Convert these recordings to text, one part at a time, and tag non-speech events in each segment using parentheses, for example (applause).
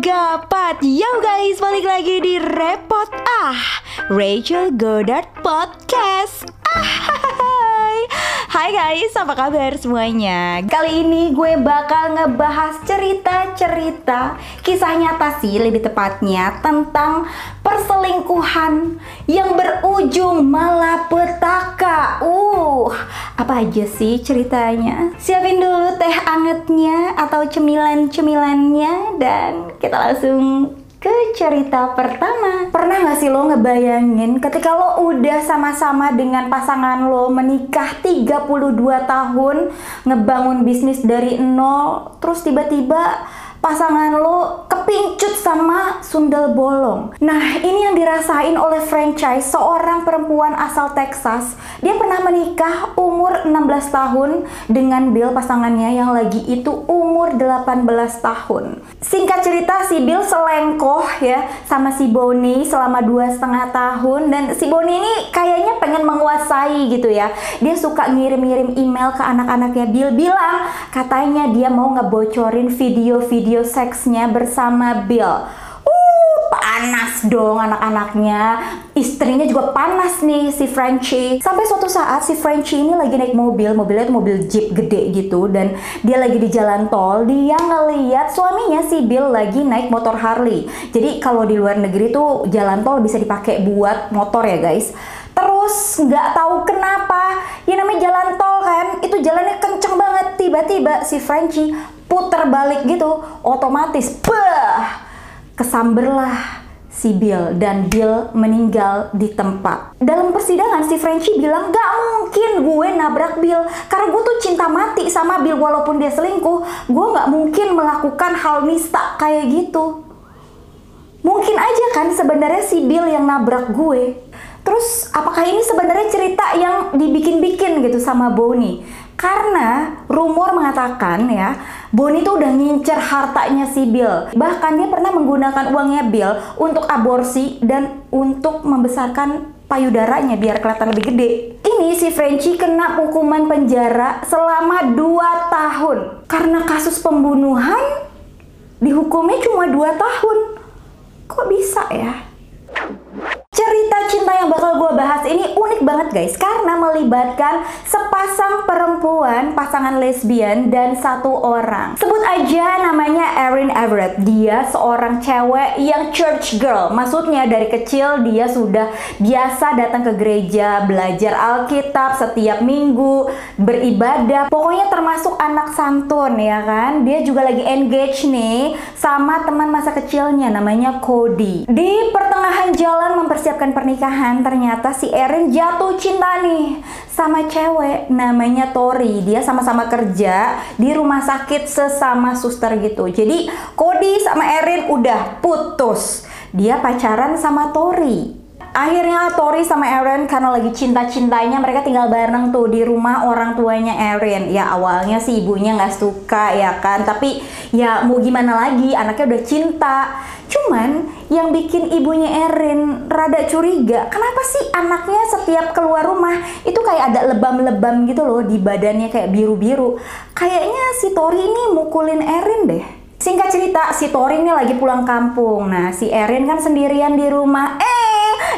gapat Yo guys, balik lagi di Repot. Ah Rachel Goddard Podcast. Ah, (laughs) Hai guys, apa kabar semuanya? Kali ini gue bakal ngebahas cerita-cerita Kisah nyata sih lebih tepatnya Tentang perselingkuhan Yang berujung malapetaka Uh, apa aja sih ceritanya? Siapin dulu teh angetnya Atau cemilan-cemilannya Dan kita langsung ke cerita pertama. Pernah gak sih lo ngebayangin ketika lo udah sama-sama dengan pasangan lo menikah 32 tahun Ngebangun bisnis dari nol Terus tiba-tiba pasangan lo kepincut sama sundel bolong. Nah, ini yang dirasain oleh franchise seorang perempuan asal Texas. Dia pernah menikah umur 16 tahun dengan Bill pasangannya yang lagi itu umur 18 tahun. Singkat cerita si Bill selengkoh ya sama si Bonnie selama dua setengah tahun dan si Bonnie ini kayaknya pengen menguasai gitu ya. Dia suka ngirim-ngirim email ke anak-anaknya Bill bilang katanya dia mau ngebocorin video-video seksnya bersama Bill. Panas dong anak-anaknya. Istrinya juga panas nih si Frenchie. Sampai suatu saat si Frenchie ini lagi naik mobil, mobilnya itu mobil jeep gede gitu dan dia lagi di jalan tol. Dia ngeliat suaminya si Bill lagi naik motor Harley. Jadi kalau di luar negeri tuh jalan tol bisa dipakai buat motor ya guys. Terus nggak tahu kenapa, ya namanya jalan tol kan, itu jalannya kenceng banget. Tiba-tiba si Frenchie puter balik gitu, otomatis, bah, kesamberlah si Bill dan Bill meninggal di tempat. Dalam persidangan si Frenchie bilang gak mungkin gue nabrak Bill karena gue tuh cinta mati sama Bill walaupun dia selingkuh. Gue gak mungkin melakukan hal nista kayak gitu. Mungkin aja kan sebenarnya si Bill yang nabrak gue. Terus apakah ini sebenarnya cerita yang dibikin-bikin gitu sama Bonnie? Karena rumor mengatakan ya, Bonnie tuh udah ngincer hartanya si Bill. Bahkan dia pernah menggunakan uangnya Bill untuk aborsi dan untuk membesarkan payudaranya biar kelihatan lebih gede. Ini si Frenchie kena hukuman penjara selama 2 tahun. Karena kasus pembunuhan dihukumnya cuma 2 tahun. Kok bisa ya? Cerita cinta yang bakal gue bahas ini unik banget guys karena melibatkan sepasang perempuan, pasangan lesbian dan satu orang. Sebut aja namanya Erin Everett. Dia seorang cewek yang church girl. Maksudnya dari kecil dia sudah biasa datang ke gereja, belajar Alkitab setiap minggu, beribadah. Pokoknya termasuk anak santun ya kan. Dia juga lagi engage nih sama teman masa kecilnya namanya Cody. Di pertengahan jalan mempersiapkan pernikahan, ternyata si Erin jatuh cinta nih sama cewek namanya Tori. Dia sama-sama kerja di rumah sakit sesama suster gitu. Jadi Cody sama Erin udah putus. Dia pacaran sama Tori. Akhirnya Tori sama Erin karena lagi cinta-cintanya mereka tinggal bareng tuh di rumah orang tuanya Erin. Ya awalnya sih ibunya nggak suka ya kan, tapi ya mau gimana lagi anaknya udah cinta. Cuman yang bikin ibunya Erin rada curiga, kenapa sih anaknya setiap keluar rumah itu kayak ada lebam-lebam gitu loh di badannya kayak biru-biru. Kayaknya si Tori ini mukulin Erin deh. Singkat cerita, si Tori ini lagi pulang kampung. Nah, si Erin kan sendirian di rumah. Eh,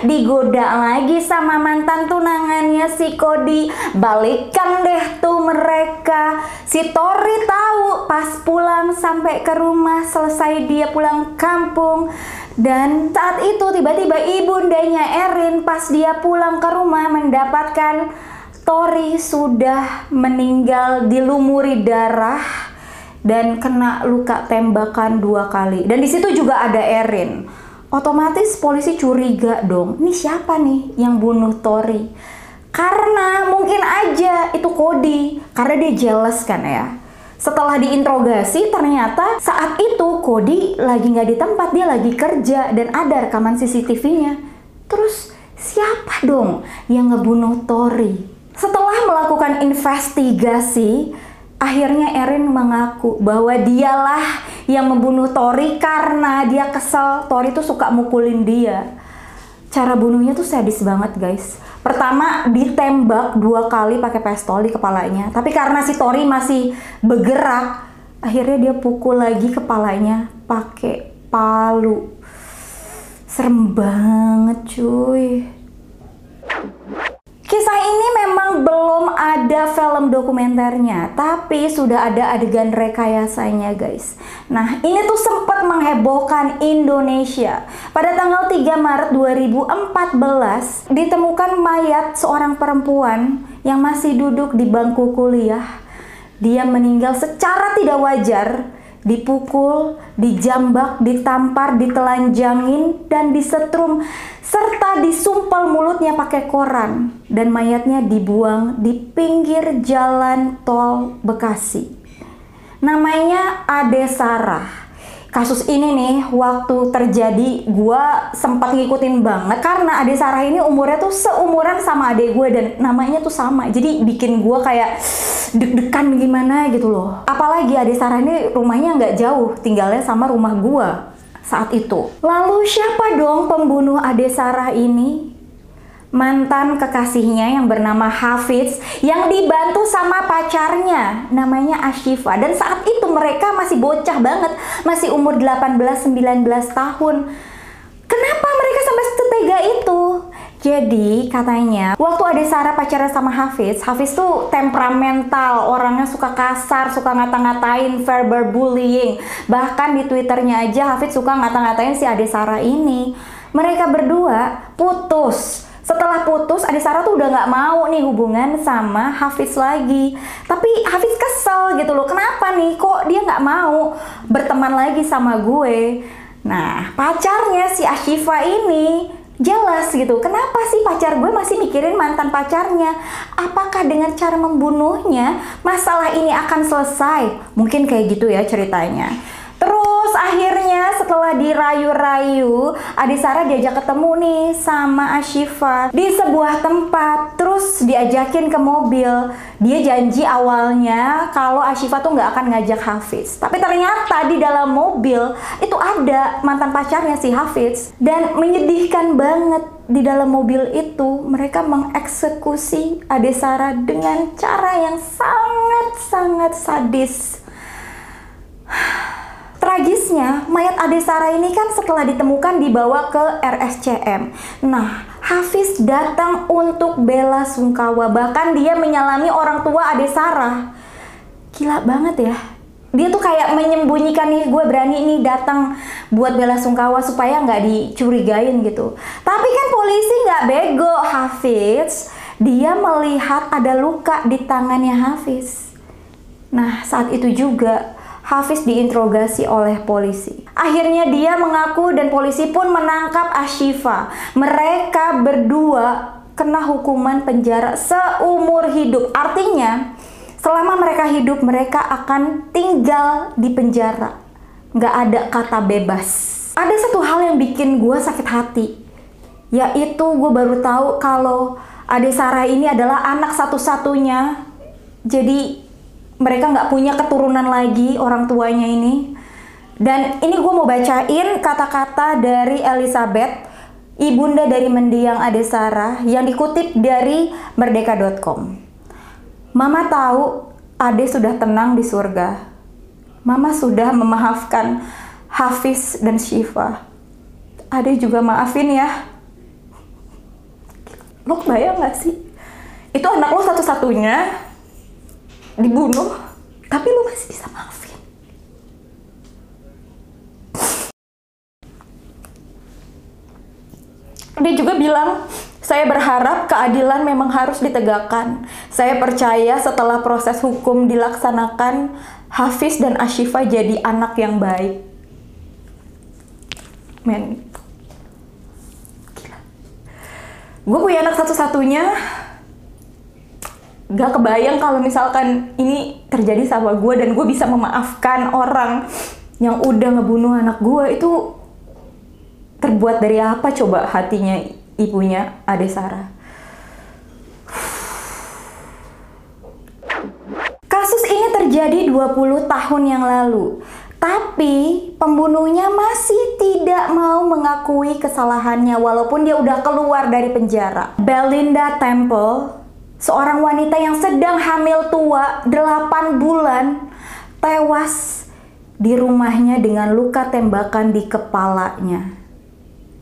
digoda lagi sama mantan tunangannya si Cody. Balikan deh tuh mereka. Si Tori tahu pas pulang sampai ke rumah selesai dia pulang kampung. Dan saat itu tiba-tiba ibundanya Erin pas dia pulang ke rumah mendapatkan Tori sudah meninggal dilumuri darah dan kena luka tembakan dua kali. Dan di situ juga ada Erin. Otomatis polisi curiga dong. Ini siapa nih yang bunuh Tori? Karena mungkin aja itu Cody. Karena dia jealous kan ya. Setelah diinterogasi, ternyata saat itu Cody lagi nggak di tempat, dia lagi kerja dan ada rekaman CCTV-nya. Terus siapa dong yang ngebunuh Tori? Setelah melakukan investigasi, Akhirnya Erin mengaku bahwa dialah yang membunuh Tori karena dia kesel Tori tuh suka mukulin dia. Cara bunuhnya tuh sadis banget guys. Pertama ditembak dua kali pakai pistol di kepalanya. Tapi karena si Tori masih bergerak, akhirnya dia pukul lagi kepalanya pakai Palu. Serem banget cuy. Kisah ini belum ada film dokumenternya, tapi sudah ada adegan rekayasanya guys. Nah, ini tuh sempat menghebohkan Indonesia. Pada tanggal 3 Maret 2014, ditemukan mayat seorang perempuan yang masih duduk di bangku kuliah. Dia meninggal secara tidak wajar dipukul, dijambak, ditampar, ditelanjangin, dan disetrum, serta disumpel mulutnya pakai koran, dan mayatnya dibuang di pinggir jalan tol Bekasi. Namanya Ade Sarah. Kasus ini nih waktu terjadi gue sempat ngikutin banget. Karena adik Sarah ini umurnya tuh seumuran sama adik gue dan namanya tuh sama. Jadi bikin gue kayak deg-degan gimana gitu loh. Apalagi adik Sarah ini rumahnya nggak jauh tinggalnya sama rumah gue saat itu. Lalu siapa dong pembunuh adik Sarah ini mantan kekasihnya yang bernama Hafiz yang dibantu sama pacarnya namanya Ashifa. Dan saat itu mereka masih bocah banget masih umur 18-19 tahun. Kenapa mereka sampai setega itu? Jadi katanya waktu ada Sarah pacaran sama Hafiz Hafiz tuh temperamental orangnya suka kasar suka ngata-ngatain verbal bullying. Bahkan di twitternya aja Hafiz suka ngata-ngatain si Ade Sarah ini. Mereka berdua putus setelah putus Adi Sarah tuh udah nggak mau nih hubungan sama Hafiz lagi. Tapi Hafiz kesel gitu loh kenapa nih? Kok dia nggak mau berteman lagi sama gue? Nah pacarnya si Ashifa ini jelas gitu kenapa sih pacar gue masih mikirin mantan pacarnya? Apakah dengan cara membunuhnya masalah ini akan selesai? Mungkin kayak gitu ya ceritanya setelah dirayu-rayu, Adi Sarah diajak ketemu nih sama Ashifa di sebuah tempat. Terus diajakin ke mobil. Dia janji awalnya kalau Ashifa tuh nggak akan ngajak Hafiz. Tapi ternyata di dalam mobil itu ada mantan pacarnya si Hafiz. Dan menyedihkan banget di dalam mobil itu mereka mengeksekusi Ade Sarah dengan cara yang sangat-sangat sadis. (sighs) Tragisnya, mayat Ade Sarah ini kan setelah ditemukan dibawa ke RSCM. Nah, Hafiz datang untuk bela sungkawa, bahkan dia menyalami orang tua Ade Sarah. Gila banget ya. Dia tuh kayak menyembunyikan nih, gue berani nih datang buat bela sungkawa supaya nggak dicurigain gitu. Tapi kan polisi nggak bego, Hafiz. Dia melihat ada luka di tangannya Hafiz. Nah, saat itu juga Hafiz diinterogasi oleh polisi. Akhirnya dia mengaku dan polisi pun menangkap Ashifa. Mereka berdua kena hukuman penjara seumur hidup. Artinya, selama mereka hidup mereka akan tinggal di penjara. Nggak ada kata bebas. Ada satu hal yang bikin gue sakit hati. Yaitu gue baru tahu kalau Ade Sarah ini adalah anak satu-satunya. Jadi mereka nggak punya keturunan lagi orang tuanya ini. Dan ini gue mau bacain kata-kata dari Elizabeth, ibunda dari mendiang Ade Sarah yang dikutip dari merdeka.com. Mama tahu Ade sudah tenang di surga. Mama sudah memaafkan Hafiz dan Syifa. Ade juga maafin ya. Lo bayang gak sih? Itu anak lo satu-satunya dibunuh tapi lu masih bisa maafin dia juga bilang saya berharap keadilan memang harus ditegakkan. Saya percaya setelah proses hukum dilaksanakan, Hafiz dan Ashifa jadi anak yang baik. Men, gila. Gue punya anak satu-satunya, gak kebayang kalau misalkan ini terjadi sama gue dan gue bisa memaafkan orang yang udah ngebunuh anak gue itu terbuat dari apa coba hatinya ibunya Ade Sarah kasus ini terjadi 20 tahun yang lalu tapi pembunuhnya masih tidak mau mengakui kesalahannya walaupun dia udah keluar dari penjara. Belinda Temple seorang wanita yang sedang hamil tua 8 bulan tewas di rumahnya dengan luka tembakan di kepalanya.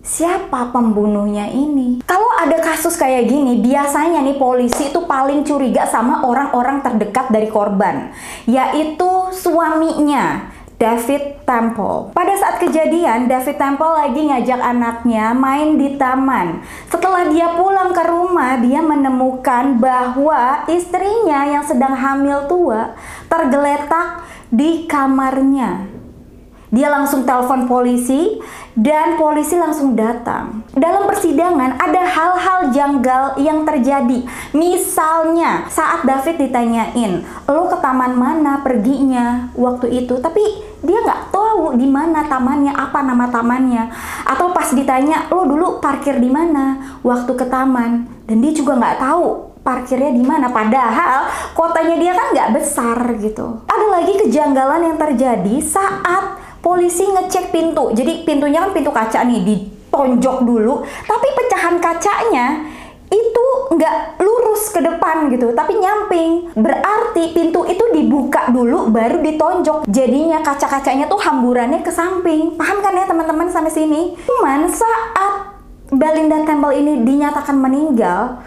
Siapa pembunuhnya ini? Kalau ada kasus kayak gini, biasanya nih polisi itu paling curiga sama orang-orang terdekat dari korban, yaitu suaminya. David Temple. Pada saat kejadian, David Temple lagi ngajak anaknya main di taman. Setelah dia pulang ke rumah, dia menemukan bahwa istrinya yang sedang hamil tua tergeletak di kamarnya. Dia langsung telepon polisi dan polisi langsung datang. Dalam persidangan ada hal-hal janggal yang terjadi. Misalnya saat David ditanyain, lo ke taman mana perginya waktu itu, tapi dia nggak tahu di mana tamannya, apa nama tamannya. Atau pas ditanya, lo dulu parkir di mana waktu ke taman, dan dia juga nggak tahu parkirnya di mana padahal kotanya dia kan nggak besar gitu ada lagi kejanggalan yang terjadi saat polisi ngecek pintu. Jadi pintunya kan pintu kaca nih, ditonjok dulu. Tapi pecahan kacanya itu nggak lurus ke depan gitu, tapi nyamping. Berarti pintu itu dibuka dulu, baru ditonjok. Jadinya kaca-kacanya tuh hamburannya ke samping. Paham kan ya teman-teman sampai sini? Cuman saat Belinda Temple ini dinyatakan meninggal,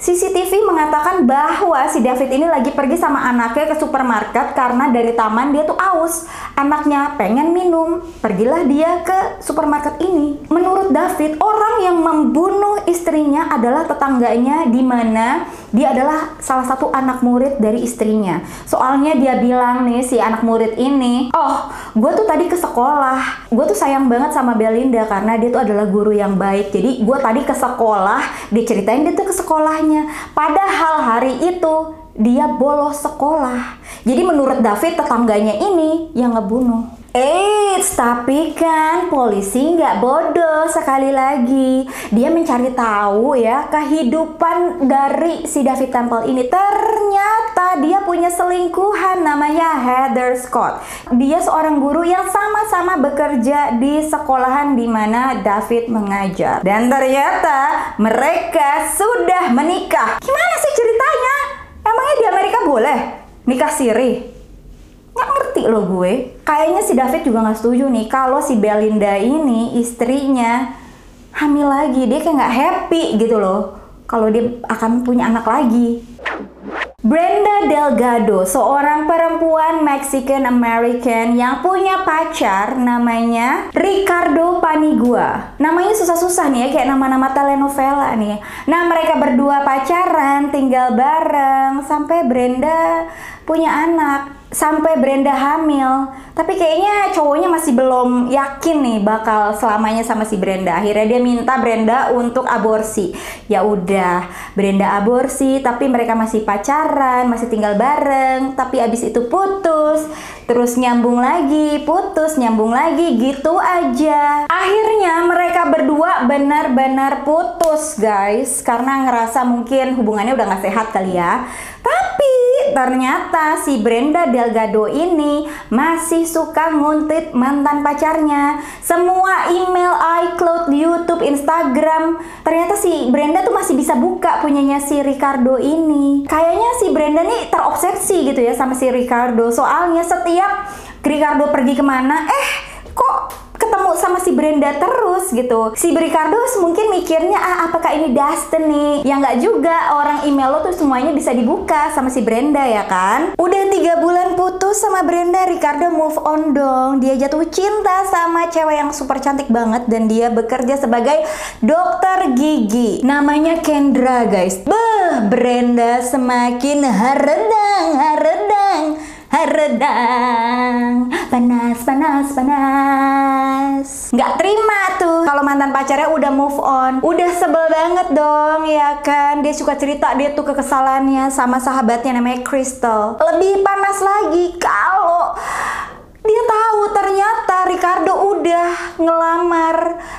CCTV mengatakan bahwa si David ini lagi pergi sama anaknya ke supermarket karena dari taman dia tuh aus. Anaknya pengen minum, pergilah dia ke supermarket ini. Menurut David, orang yang membunuh istrinya adalah tetangganya di mana dia adalah salah satu anak murid dari istrinya. Soalnya dia bilang nih si anak murid ini, "Oh, gue tuh tadi ke sekolah. Gue tuh sayang banget sama Belinda karena dia tuh adalah guru yang baik. Jadi gue tadi ke sekolah, diceritain dia tuh ke sekolahnya. Padahal hari itu dia bolos sekolah. Jadi menurut David tetangganya ini yang ngebunuh. Eits, tapi kan polisi nggak bodoh sekali lagi. Dia mencari tahu ya kehidupan dari si David Temple ini. Ternyata dia punya selingkuhan namanya Heather Scott. Dia seorang guru yang sama-sama bekerja di sekolahan di mana David mengajar. Dan ternyata mereka sudah menikah. Gimana sih ceritanya? Emangnya di Amerika boleh nikah siri? Nggak ngerti loh gue kayaknya si David juga nggak setuju nih kalau si Belinda ini istrinya hamil lagi dia kayak nggak happy gitu loh kalau dia akan punya anak lagi Brenda Delgado, seorang perempuan Mexican American yang punya pacar namanya Ricardo Panigua. Namanya susah-susah nih ya, kayak nama-nama telenovela nih. Nah, mereka berdua pacaran, tinggal bareng sampai Brenda punya anak sampai Brenda hamil. Tapi kayaknya cowoknya masih belum yakin nih bakal selamanya sama si Brenda. Akhirnya dia minta Brenda untuk aborsi. Ya udah, Brenda aborsi tapi mereka masih pacaran, masih tinggal bareng, tapi abis itu putus. Terus nyambung lagi, putus, nyambung lagi gitu aja. Akhirnya mereka berdua benar-benar putus, guys, karena ngerasa mungkin hubungannya udah gak sehat kali ya. Tapi ternyata si Brenda Delgado ini masih suka nguntit mantan pacarnya. Semua email, iCloud, YouTube, Instagram, ternyata si Brenda tuh masih bisa buka punyanya si Ricardo ini. Kayaknya si Brenda nih terobsesi gitu ya sama si Ricardo. Soalnya setiap Ricardo pergi ke mana, eh kok ketemu sama si Brenda terus gitu. Si Ricardo mungkin mikirnya ah apakah ini destiny? Ya nggak juga. Orang email lo tuh semuanya bisa dibuka sama si Brenda ya kan? Udah tiga bulan putus sama Brenda, Ricardo move on dong. Dia jatuh cinta sama cewek yang super cantik banget dan dia bekerja sebagai dokter gigi. Namanya Kendra guys. Beh, Brenda semakin haredang, haredang haredang panas panas panas. Nggak terima tuh kalau mantan pacarnya udah move on. Udah sebel banget dong ya kan? Dia suka cerita dia tuh kekesalannya sama sahabatnya namanya Crystal. Lebih panas lagi kalau dia tahu ternyata Ricardo udah ngelamar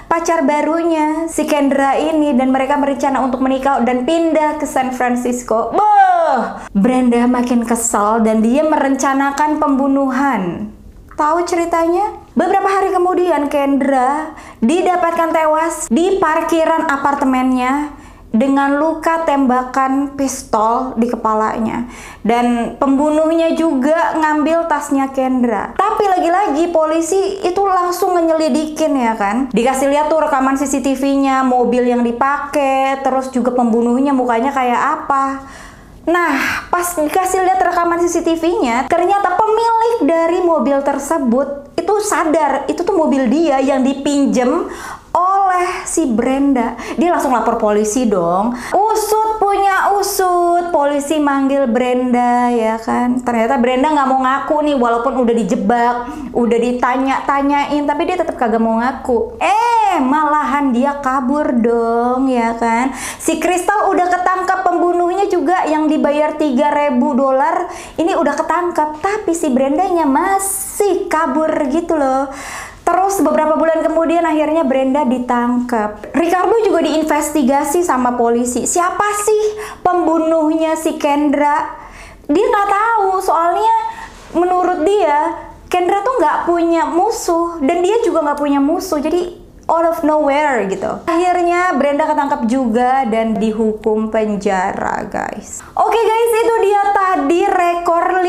pacar barunya si Kendra ini dan mereka berencana untuk menikah dan pindah ke San Francisco. Boh, Brenda makin kesal dan dia merencanakan pembunuhan. Tahu ceritanya? Beberapa hari kemudian Kendra didapatkan tewas di parkiran apartemennya dengan luka tembakan pistol di kepalanya dan pembunuhnya juga ngambil tasnya Kendra. Tapi lagi-lagi polisi itu langsung nyelidikin ya kan. Dikasih lihat tuh rekaman CCTV-nya, mobil yang dipakai, terus juga pembunuhnya mukanya kayak apa. Nah, pas dikasih lihat rekaman CCTV-nya, ternyata pemilik dari mobil tersebut itu sadar itu tuh mobil dia yang dipinjem oleh si Brenda. Dia langsung lapor polisi dong. Usut punya usut. Polisi manggil Brenda ya kan. Ternyata Brenda nggak mau ngaku nih walaupun udah dijebak, udah ditanya-tanyain tapi dia tetap kagak mau ngaku. Eh, malahan dia kabur dong ya kan. Si Crystal udah ketangkap pembunuhnya juga yang dibayar 3000 dolar. Ini udah ketangkap tapi si Brendanya masih kabur gitu loh. Terus beberapa bulan kemudian akhirnya Brenda ditangkap. Ricardo juga diinvestigasi sama polisi. Siapa sih pembunuhnya si Kendra? Dia nggak tahu soalnya menurut dia Kendra tuh nggak punya musuh dan dia juga nggak punya musuh. Jadi out of nowhere gitu. Akhirnya Brenda ketangkap juga dan dihukum penjara, guys. Oke okay, guys, itu dia tadi rekor 5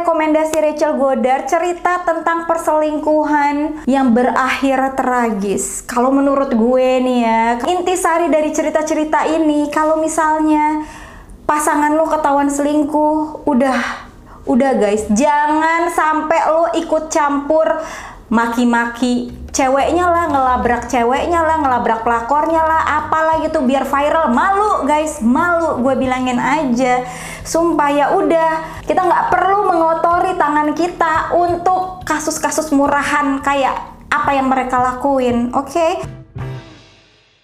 rekomendasi Rachel Goddard cerita tentang perselingkuhan yang berakhir tragis. Kalau menurut gue nih ya, intisari dari cerita-cerita ini kalau misalnya pasangan lo ketahuan selingkuh, udah udah guys, jangan sampai lo ikut campur maki-maki ceweknya lah ngelabrak ceweknya lah ngelabrak pelakornya lah apalah gitu biar viral malu guys malu gue bilangin aja sumpah ya udah kita nggak perlu mengotori tangan kita untuk kasus-kasus murahan kayak apa yang mereka lakuin oke okay?